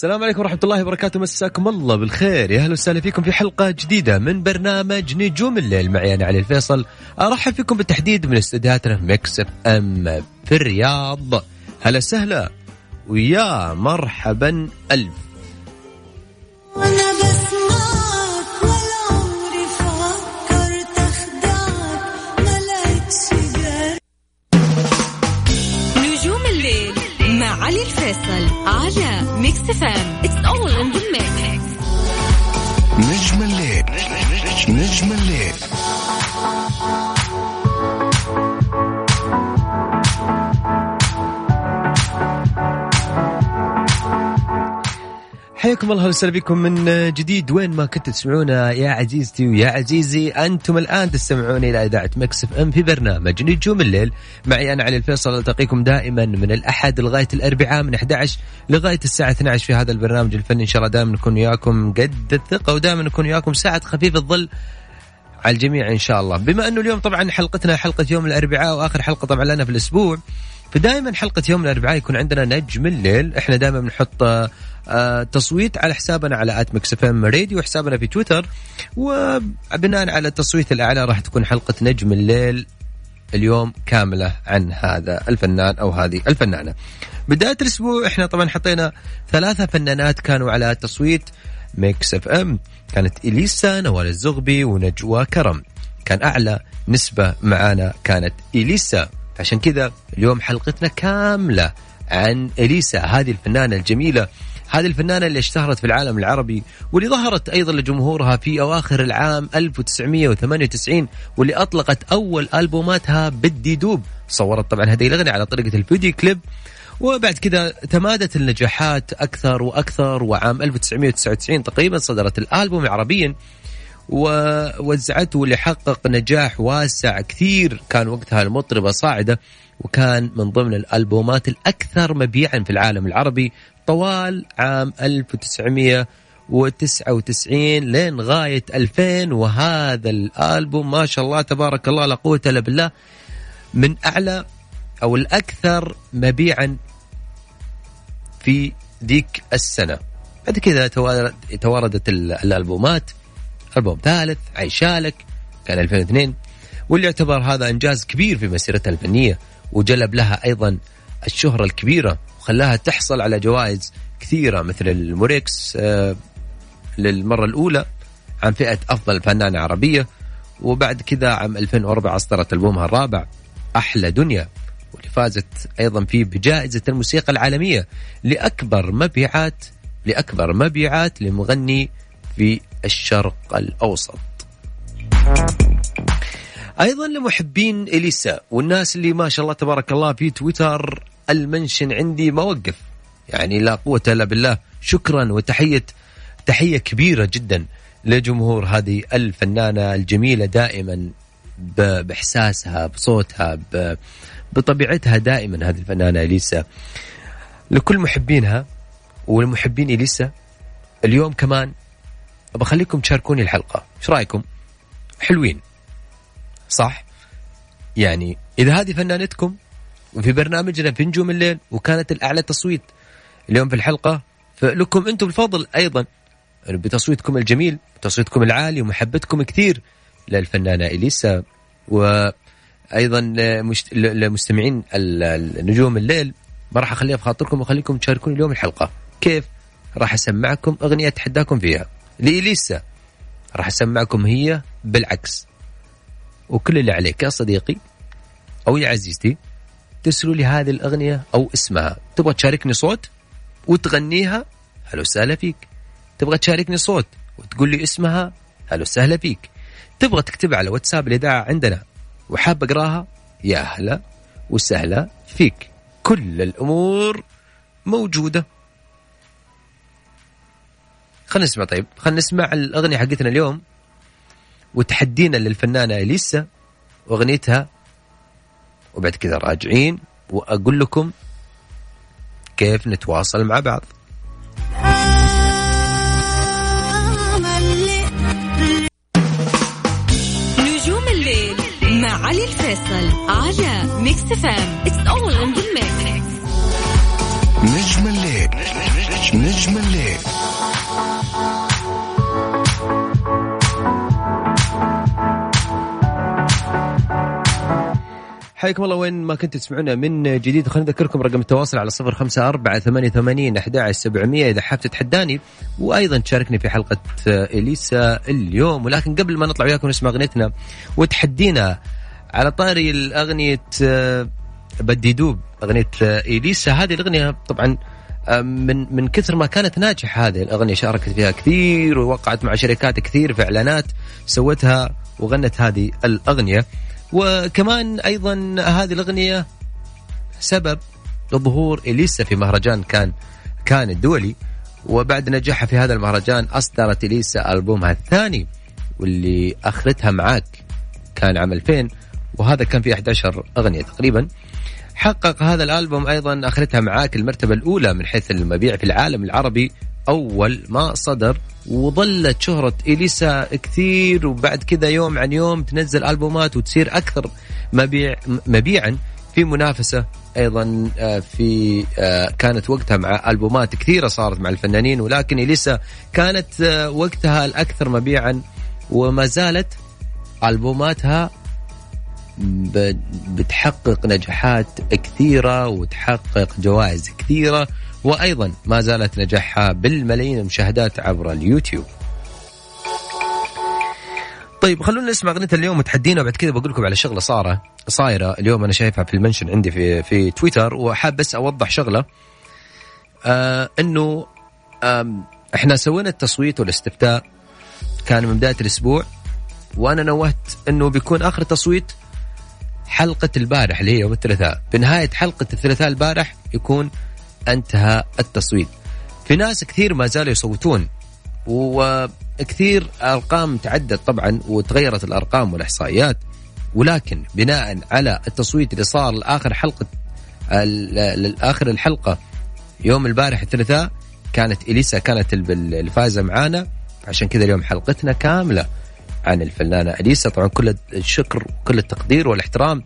السلام عليكم ورحمة الله وبركاته. مساكم الله بالخير. يا أهلا وسهلا فيكم في حلقة جديدة من برنامج نجوم الليل. معي أنا علي الفيصل. أرحب فيكم بالتحديد من استديوهاتنا في إف إم في الرياض. هلا وسهلا. ويا مرحبا. ألف. نجوم الفيصل على ميكس إف إم it's all in the mix نجم الليل. نجم الليل. حياكم الله وسهلا بكم من جديد. وين ما كنتوا تسمعونا يا عزيزتي ويا عزيزي أنتم الآن تستمعون إلى إذاعة مكس إف إم في برنامج نجوم الليل. معي أنا علي الفيصل ألتقيكم دائما من الأحد لغاية الأربعاء من 11 لغاية الساعة 12 في هذا البرنامج الفني. إن شاء الله دائما نكون وياكم قد الثقة ودائما نكون وياكم ساعة خفيف الظل على الجميع إن شاء الله. بما أنه اليوم طبعا حلقتنا حلقة يوم الأربعاء وآخر حلقة طبعا لنا في الأسبوع فدائما حلقة يوم الأربعاء يكون عندنا نجم الليل. إحنا دائما بنحط تصويت على حسابنا على at ميكس إف إم راديو وحسابنا في تويتر وبناء على التصويت الأعلى راح تكون حلقة نجم الليل اليوم كاملة عن هذا الفنان أو هذه الفنانة. بداية الأسبوع إحنا طبعا حطينا ثلاثة فنانات كانوا على تصويت ميكس إف إم كانت إليسا نوال الزغبي ونجوى كرم. كان أعلى نسبة معانا كانت إليسا عشان كذا اليوم حلقتنا كاملة عن إليسا هذه الفنانة الجميلة هذه الفنانة اللي اشتهرت في العالم العربي واللي ظهرت أيضا لجمهورها في أواخر العام 1998 واللي أطلقت أول ألبوماتها بدي دوب. صورت طبعا هذه الأغنية على طريقة الفيديو كليب. وبعد كذا تمادت النجاحات أكثر وأكثر وعام 1999 تقريبا صدرت الألبوم عربيا ووزعته واللي حقق نجاح واسع كثير. كان وقتها المطربة صاعدة. وكان من ضمن الألبومات الأكثر مبيعا في العالم العربي طوال عام 1999 لين غاية 2000 وهذا الألبوم ما شاء الله تبارك الله لا قوة إلا بالله من أعلى أو الأكثر مبيعا في ذيك السنة. بعد كذا تواردت الألبومات. ألبوم ثالث عيشالك كان 2002 واللي يعتبر هذا إنجاز كبير في مسيرتها الفنية. وجلب لها أيضا الشهرة الكبيرة وخلاها تحصل على جوائز كثيرة مثل الموريكس آه، للمرة الأولى عن فئة أفضل فنانة عربية وبعد كذا عام 2004 أصدرت ألبومها الرابع أحلى دنيا واللي فازت أيضا فيه بجائزة الموسيقى العالمية لأكبر مبيعات لأكبر مبيعات لمغني في الشرق الأوسط. أيضا لمحبين إليسا والناس اللي ما شاء الله تبارك الله في تويتر المنشن عندي ما وقف. يعني لا قوة إلا بالله. شكرا وتحيه تحية كبيرة جدا لجمهور هذه الفنانة الجميلة دائما بإحساسها بصوتها بطبيعتها دائما هذه الفنانة إليسا. لكل محبينها والمحبين إليسا اليوم كمان بخليكم تشاركوني الحلقة. إيش رأيكم؟ حلوين. صح؟ يعني إذا هذه فنانتكم وفي برنامجنا في نجوم الليل وكانت الأعلى تصويت اليوم في الحلقة فلكم أنتم الفضل أيضا. بتصويتكم الجميل تصويتكم العالي ومحبتكم كثير للفنانة إليسا وأيضا لمشت- لمستمعين نجوم الليل. ما راح أخليها بخاطركم وأخليكم تشاركون اليوم الحلقة. كيف؟ راح أسمعكم أغنية أتحداكم فيها. لإليسا راح أسمعكم هي بالعكس. وكل اللي عليك يا صديقي أو يا عزيزتي ترسلوا لي هذه الأغنية أو اسمها. تبغى تشاركني صوت وتغنيها؟ هلا وسهلا فيك. تبغى تشاركني صوت وتقول لي اسمها؟ هلا وسهلا فيك. تبغى تكتبها على واتساب الإذاعة عندنا وحاب أقراها؟ يا هلا وسهلا فيك. كل الأمور موجودة. خلينا نسمع طيب خلينا نسمع الأغنية حقتنا اليوم. وتحدينا للفنانة إليسا وأغنيتها وبعد كذا راجعين وأقول لكم كيف نتواصل مع بعض. نجوم الليل مع علي الفيصل على ميكس إف إم it's all in the mix نجم الليل. نجم الليل. حياكم الله. وين ما كنتوا تسمعونا من جديد خلينا نذكركم رقم التواصل على صفر خمسة أربعة ثمانية ثمانين أحد سبعمية. إذا حاب تتحداني وأيضا تشاركني في حلقة إليسا اليوم. ولكن قبل ما نطلع وياكم نسمع أغنيتنا وتحدينا على طاري الأغنية آه، بدي دوب أغنية آه، إليسا. هذه الأغنية طبعا آه، من من كثر ما كانت ناجحة هذه الأغنية شاركت فيها كثير ووقعت مع شركات كثير في إعلانات سوتها وغنت هذه الأغنية. وكمان أيضا هذه الأغنية سبب لظهور إليسا في مهرجان كان كان الدولي وبعد نجاحها في هذا المهرجان أصدرت إليسا ألبومها الثاني واللي اخرتها معاك كان عام 2000 وهذا كان فيه 11 أغنية تقريبا. حقق هذا الألبوم أيضا اخرتها معاك المرتبة الأولى من حيث المبيع في العالم العربي أول ما صدر وظلت شهرة إليسا كثير وبعد كذا يوم عن يوم تنزل ألبومات وتصير أكثر مبيع مبيعا في منافسة أيضا آه، في آه، كانت وقتها مع ألبومات كثيرة صارت مع الفنانين ولكن إليسا كانت آه، وقتها الأكثر مبيعا وما زالت ألبوماتها بتحقق نجاحات كثيرة وتحقق جوائز كثيرة. وأيضا ما زالت نجاحها بالملايين المشاهدات عبر اليوتيوب. طيب خلونا نسمع أغنية اليوم وتحدينا. وبعد كذا بقول لكم على شغلة صارة صايرة. اليوم أنا شايفها في المنشن عندي في في تويتر وحاب بس أوضح شغلة. آه إنه آم، إحنا سوينا التصويت والاستفتاء. كان من بداية الأسبوع وأنا نوهت إنه بيكون آخر تصويت حلقة البارح اللي هي يوم الثلاثاء. بنهايه حلقة الثلاثاء البارح يكون انتهى التصويت. في ناس كثير ما زالوا يصوتون وكثير أرقام تعدت طبعا وتغيرت الأرقام والإحصائيات. ولكن بناء على التصويت اللي صار لآخر حلقة لآخر الحلقة يوم البارح الثلاثاء كانت إليسا كانت ال- الفائزه معانا. عشان كذا اليوم حلقتنا كاملة عن الفنانة إليسا. طبعا كل الشكر وكل التقدير والإحترام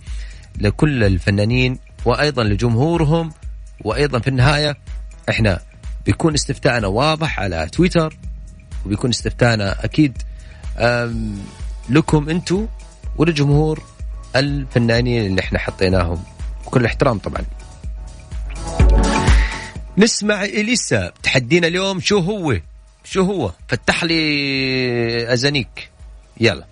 لكل الفنانين وأيضا لجمهورهم. وأيضا في النهاية إحنا بيكون استفتاءنا واضح على تويتر وبيكون استفتاءنا أكيد لكم أنتم ولجمهور الفنانين اللي إحنا حطيناهم. بكل الاحترام طبعا. نسمع إليسا تحدينا اليوم شو هو؟ شو هو؟ فتح لي ازانيك يلا.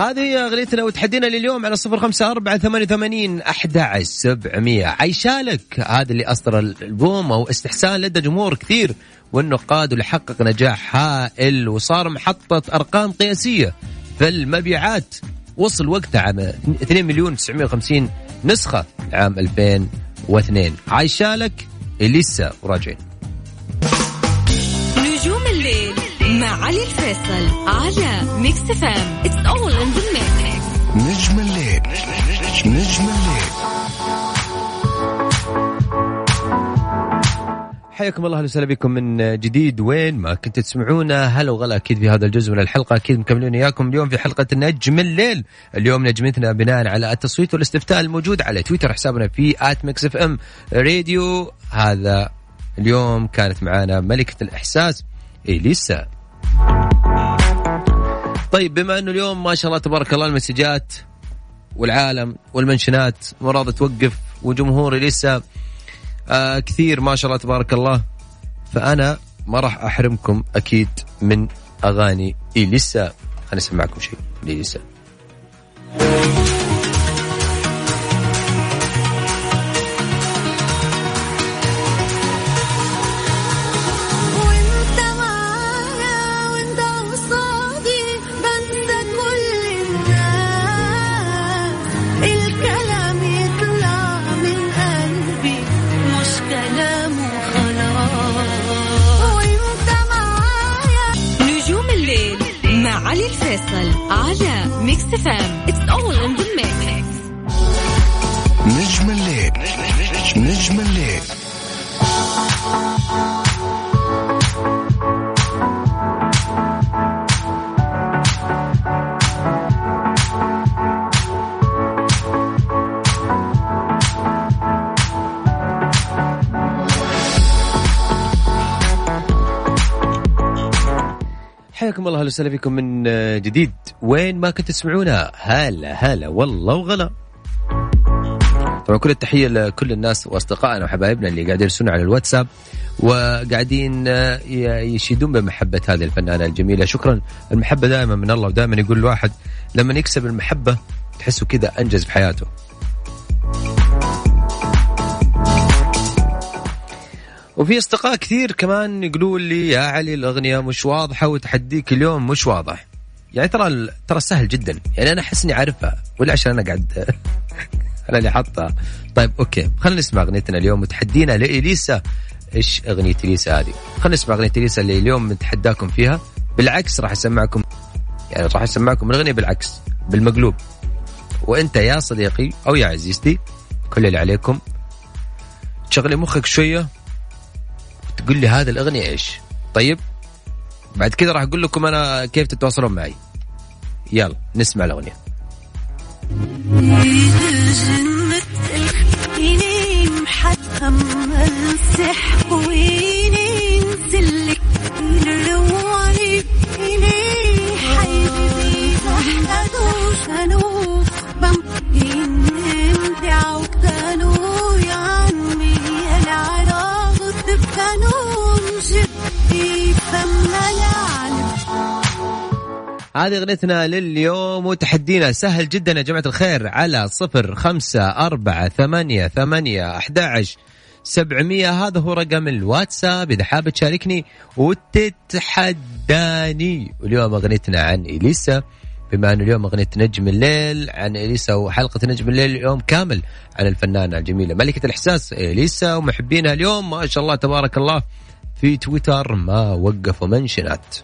هذه هي أغنيتنا وتحدينا لليوم على صفر خمسة أربعة ثمانية وثمانين أحد سبعمية. عيشالك هذا اللي أصدر الألبوم أو استحسان لدى جمهور كثير والنقاد واللي حقق نجاح هائل وصار محطة أرقام قياسية في المبيعات. وصل وقتها عام 2 مليون 950 نسخة عام 2002 عايشالك إليسا وراجعين. نجوم الليل مع علي الفيصل على ميكس إف إم. it's all in the mix نجم الليل. نجم الليل. حياكم الله وسهلا بكم من جديد. وين ما كنت تسمعونا هلا وغلا أكيد في هذا الجزء من الحلقة أكيد مكملين وياكم اليوم في حلقة نجم الليل. اليوم نجمتنا بناء على التصويت والاستفتاء الموجود على تويتر حسابنا في at ميكس إف إم راديو. هذا اليوم كانت معانا ملكة الإحساس إليسا. طيب بما أنه اليوم ما شاء الله تبارك الله المسجات والعالم والمنشنات مو راضي توقف وجمهوري لسه آه كثير ما شاء الله تبارك الله. فأنا ما راح أحرمكم أكيد من أغاني إليسا. أنا أسمعكم شيء. لإليسا الله أهلا وسهلا بكم من جديد. وين ما كنت تسمعونا هلا هلا والله وغلا. طبعا كل التحية لكل الناس وأصدقائنا وحبايبنا اللي قاعدين يرسلون على الواتساب وقاعدين ي- يشيدون بمحبة هذه الفنانة الجميلة. شكرا. المحبة دائما من الله ودائما يقول الواحد لما يكسب المحبة تحسه كذا أنجز في وفي أصدقاء كثير كمان يقولون لي يا علي الأغنية مش واضحة وتحديك اليوم مش واضح. يعني ترى ترى سهل جدا. يعني أنا أحس إني عارفها ولا عشان أنا قاعد أنا اللي حطها طيب أوكي. خلينا نسمع أغنيتنا اليوم وتحدينا لإليسا. إيش أغنية إليسا هذه؟ خلينا نسمع أغنية إليسا اللي اليوم نتحداكم فيها. بالعكس راح أسمعكم يعني راح أسمعكم الأغنية بالعكس بالمقلوب. وأنت يا صديقي أو يا عزيزتي كل اللي عليكم تشغلي مخك شوية. تقول لي هذا الأغنية إيش؟ طيب بعد كذا راح أقول لكم أنا كيف تتواصلون معي. يلا نسمع الأغنية. جنة الخينين هذه أغنيتنا لليوم وتحدينا سهل جدا يا جماعة الخير على صفر خمسة أربعة ثمانية ثمانية أحد سبعمية. هذا هو رقم الواتساب. إذا حاب تشاركني وتتحداني. واليوم أغنيتنا عن إليسا. بما أنه اليوم أغنية نجم الليل عن إليسا وحلقة نجم الليل اليوم كامل عن الفنانة الجميلة ملكة الإحساس إليسا ومحبينها اليوم. ما شاء الله تبارك الله. في تويتر ما وقفوا منشنات.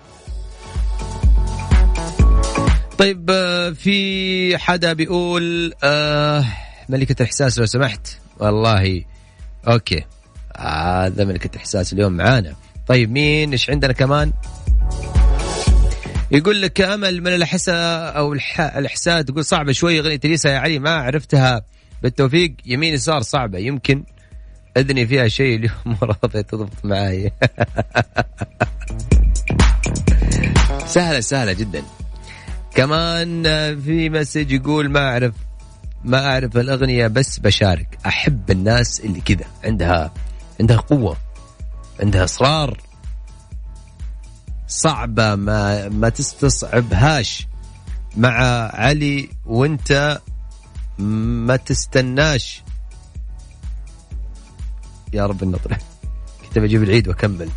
طيب آه، في حدا بيقول آه ملكة الإحساس لو سمحت. والله أوكي. هذا ملكة الإحساس اليوم معانا. طيب مين؟ إيش عندنا كمان؟ يقول لك أمل من الحسا أو الح... الإحساس. تقول صعبة شوي أغنية ليسا يا علي. ما عرفتها. بالتوفيق يمين يسار صعبة. يمكن أذني فيها شيء اليوم. راضية تضبط معاي. سهلة سهلة جدا. كمان في مسج يقول ما أعرف ما أعرف الأغنية بس بشارك أحب الناس اللي كذا عندها عندها قوة عندها إصرار. صعبة ما ما تستصعبهاش مع علي وأنت ما تستناش. يا رب النطرة كنت بجيب العيد وأكمل.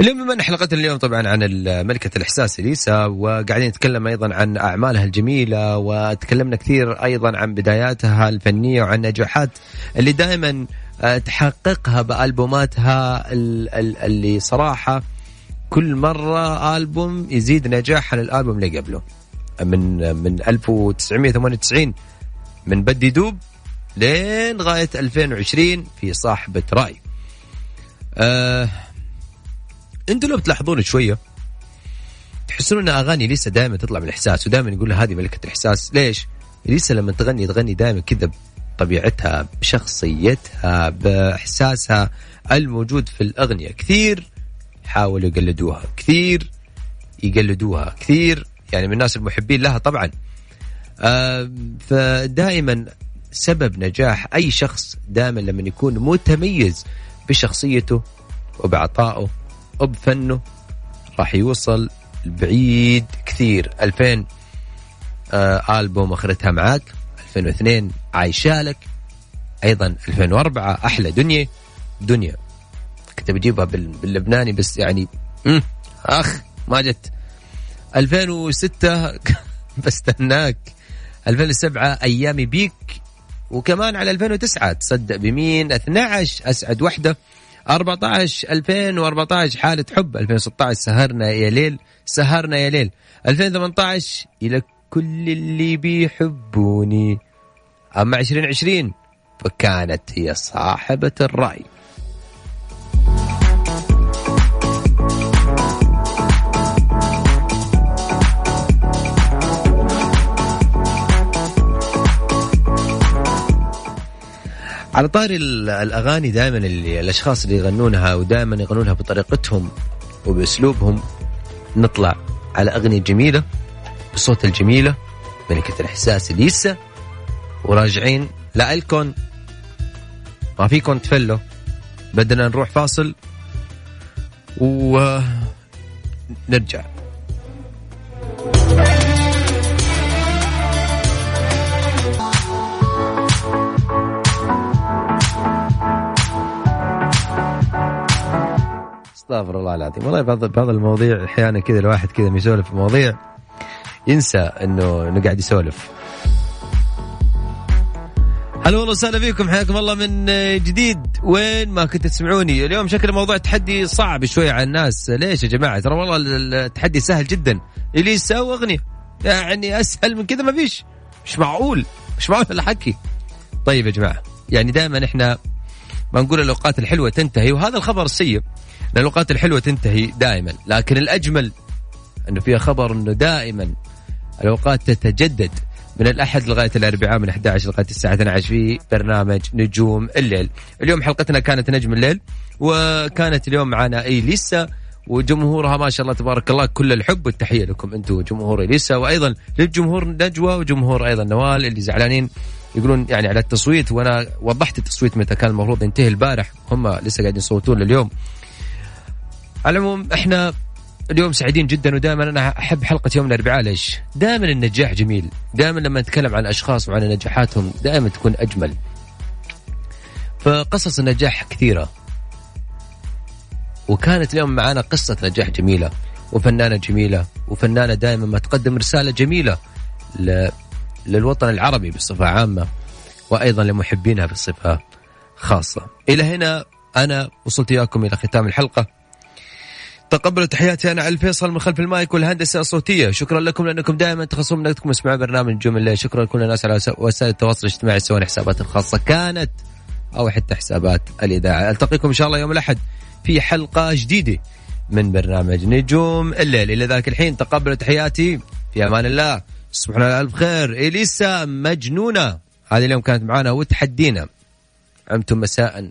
اليوم بما أن حلقتنا اليوم طبعا عن ملكة الإحساس إليسا وقاعدين نتكلم أيضا عن أعمالها الجميلة وتكلمنا كثير أيضا عن بداياتها الفنية وعن نجاحات اللي دائما آه، تحققها بألبوماتها ال- ال- اللي صراحة كل مرة ألبوم يزيد نجاح عن الألبوم اللي قبله. من من 1998 من بدي دوب لين غاية 2020 في صاحبة رأي. آه أنتوا لو بتلاحظون شوية تحسون إن أغاني لسه دائما تطلع من الاحساس ودائما يقول هذه ملكة الإحساس. ليش؟ لسه لما تغني تغني دائما كذا بطبيعتها بشخصيتها بإحساسها الموجود في الأغنية. كثير حاولوا يقلدوها كثير يقلدوها كثير يعني من الناس المحبين لها طبعا. آه فدائما سبب نجاح أي شخص دائما لما يكون متميز بشخصيته وبعطائه وبفنه راح يوصل بعيد كثير. 2000 آه ألبوم أخرتها معاك. 2002 عايشالك أيضا 2004 أحلى دنيا. دنيا. كنت بجيبها بال- باللبناني بس يعني أخ ما جت. 2006 بستناك. 2007 أيامي بيك. وكمان على 2009 تصدق بمين؟ 12 أسعد وحدة. 14 2014 حالة حب. 2016 سهرنا يا ليل سهرنا يا ليل. 2018 إلى كل اللي بيحبوني. أما 2020 فكانت هي صاحبة الرأي. على طاري ال- الأغاني دائما اللي الأشخاص اللي يغنونها ودائما يغنونها بطريقتهم وبأسلوبهم نطلع على أغنية جميلة بصوت الجميلة ملكة الإحساس اليسا وراجعين لا الكون ما فيكم تفلوا. بدنا نروح فاصل ونرجع أستغفر الله العظيم. والله بعض بعض المواضيع أحيانا كذا الواحد كذا يسولف مواضيع ينسى إنه إنه قاعد يسولف. هلا والله وسهلا فيكم. حياكم الله من جديد. وين ما كنت تسمعوني اليوم شكل موضوع التحدي صعب شوي على الناس. ليش يا جماعة؟ ترى والله ال- التحدي سهل جدا. اللي يسوي أغنية. يعني أسهل من كذا ما فيش. مش معقول. مش معقول الحكي طيب يا جماعة يعني دائما إحنا ما نقول الأوقات الحلوة تنتهي وهذا الخبر السيء. لأن الأوقات الحلوة تنتهي دائما لكن الأجمل أنه فيها خبر أنه دائما الأوقات تتجدد من الأحد لغاية الأربعاء من 11 لغاية الساعة 12 في برنامج نجوم الليل. اليوم حلقتنا كانت نجم الليل وكانت اليوم معنا اليسا وجمهورها ما شاء الله تبارك الله كل الحب والتحية لكم أنتم جمهور اليسا وأيضا للجمهور نجوى وجمهور أيضا نوال اللي زعلانين يقولون يعني على التصويت وأنا وضحت التصويت متى كان المفروض ينتهي البارح هم لسه قاعدين يصوتون لليوم. على العموم إحنا اليوم سعيدين جدا ودائما أنا أحب حلقة يوم الأربعاء ليش؟ دائما النجاح جميل، دائما لما نتكلم عن أشخاص وعن نجاحاتهم دائما تكون أجمل. فقصص النجاح كثيرة. وكانت اليوم معنا قصة نجاح جميلة وفنانة جميلة وفنانة دائما ما تقدم رسالة جميلة ل... للوطن العربي بصفة عامة وأيضا لمحبينها بصفة خاصة. إلى هنا أنا وصلت إياكم إلى ختام الحلقة. تقبلوا تحياتي أنا علي الفيصل من خلف المايك والهندسة الصوتية. شكرا لكم لأنكم دائما تخصصون من وقتكم اسمعوا برنامج الليل. شكرا لكل الناس على وسا- وسائل التواصل الاجتماعي سواء حسابات الخاصه كانت أو حتى حسابات الإذاعة. ألتقيكم إن شاء الله يوم الأحد في حلقة جديدة من برنامج نجوم الليل. إلى ذاك الحين تقبلوا تحياتي. في أمان الله. تصبحون على ألف خير. إليسا مجنونة. هذه اليوم كانت معنا وتحدينا. عمتم مساء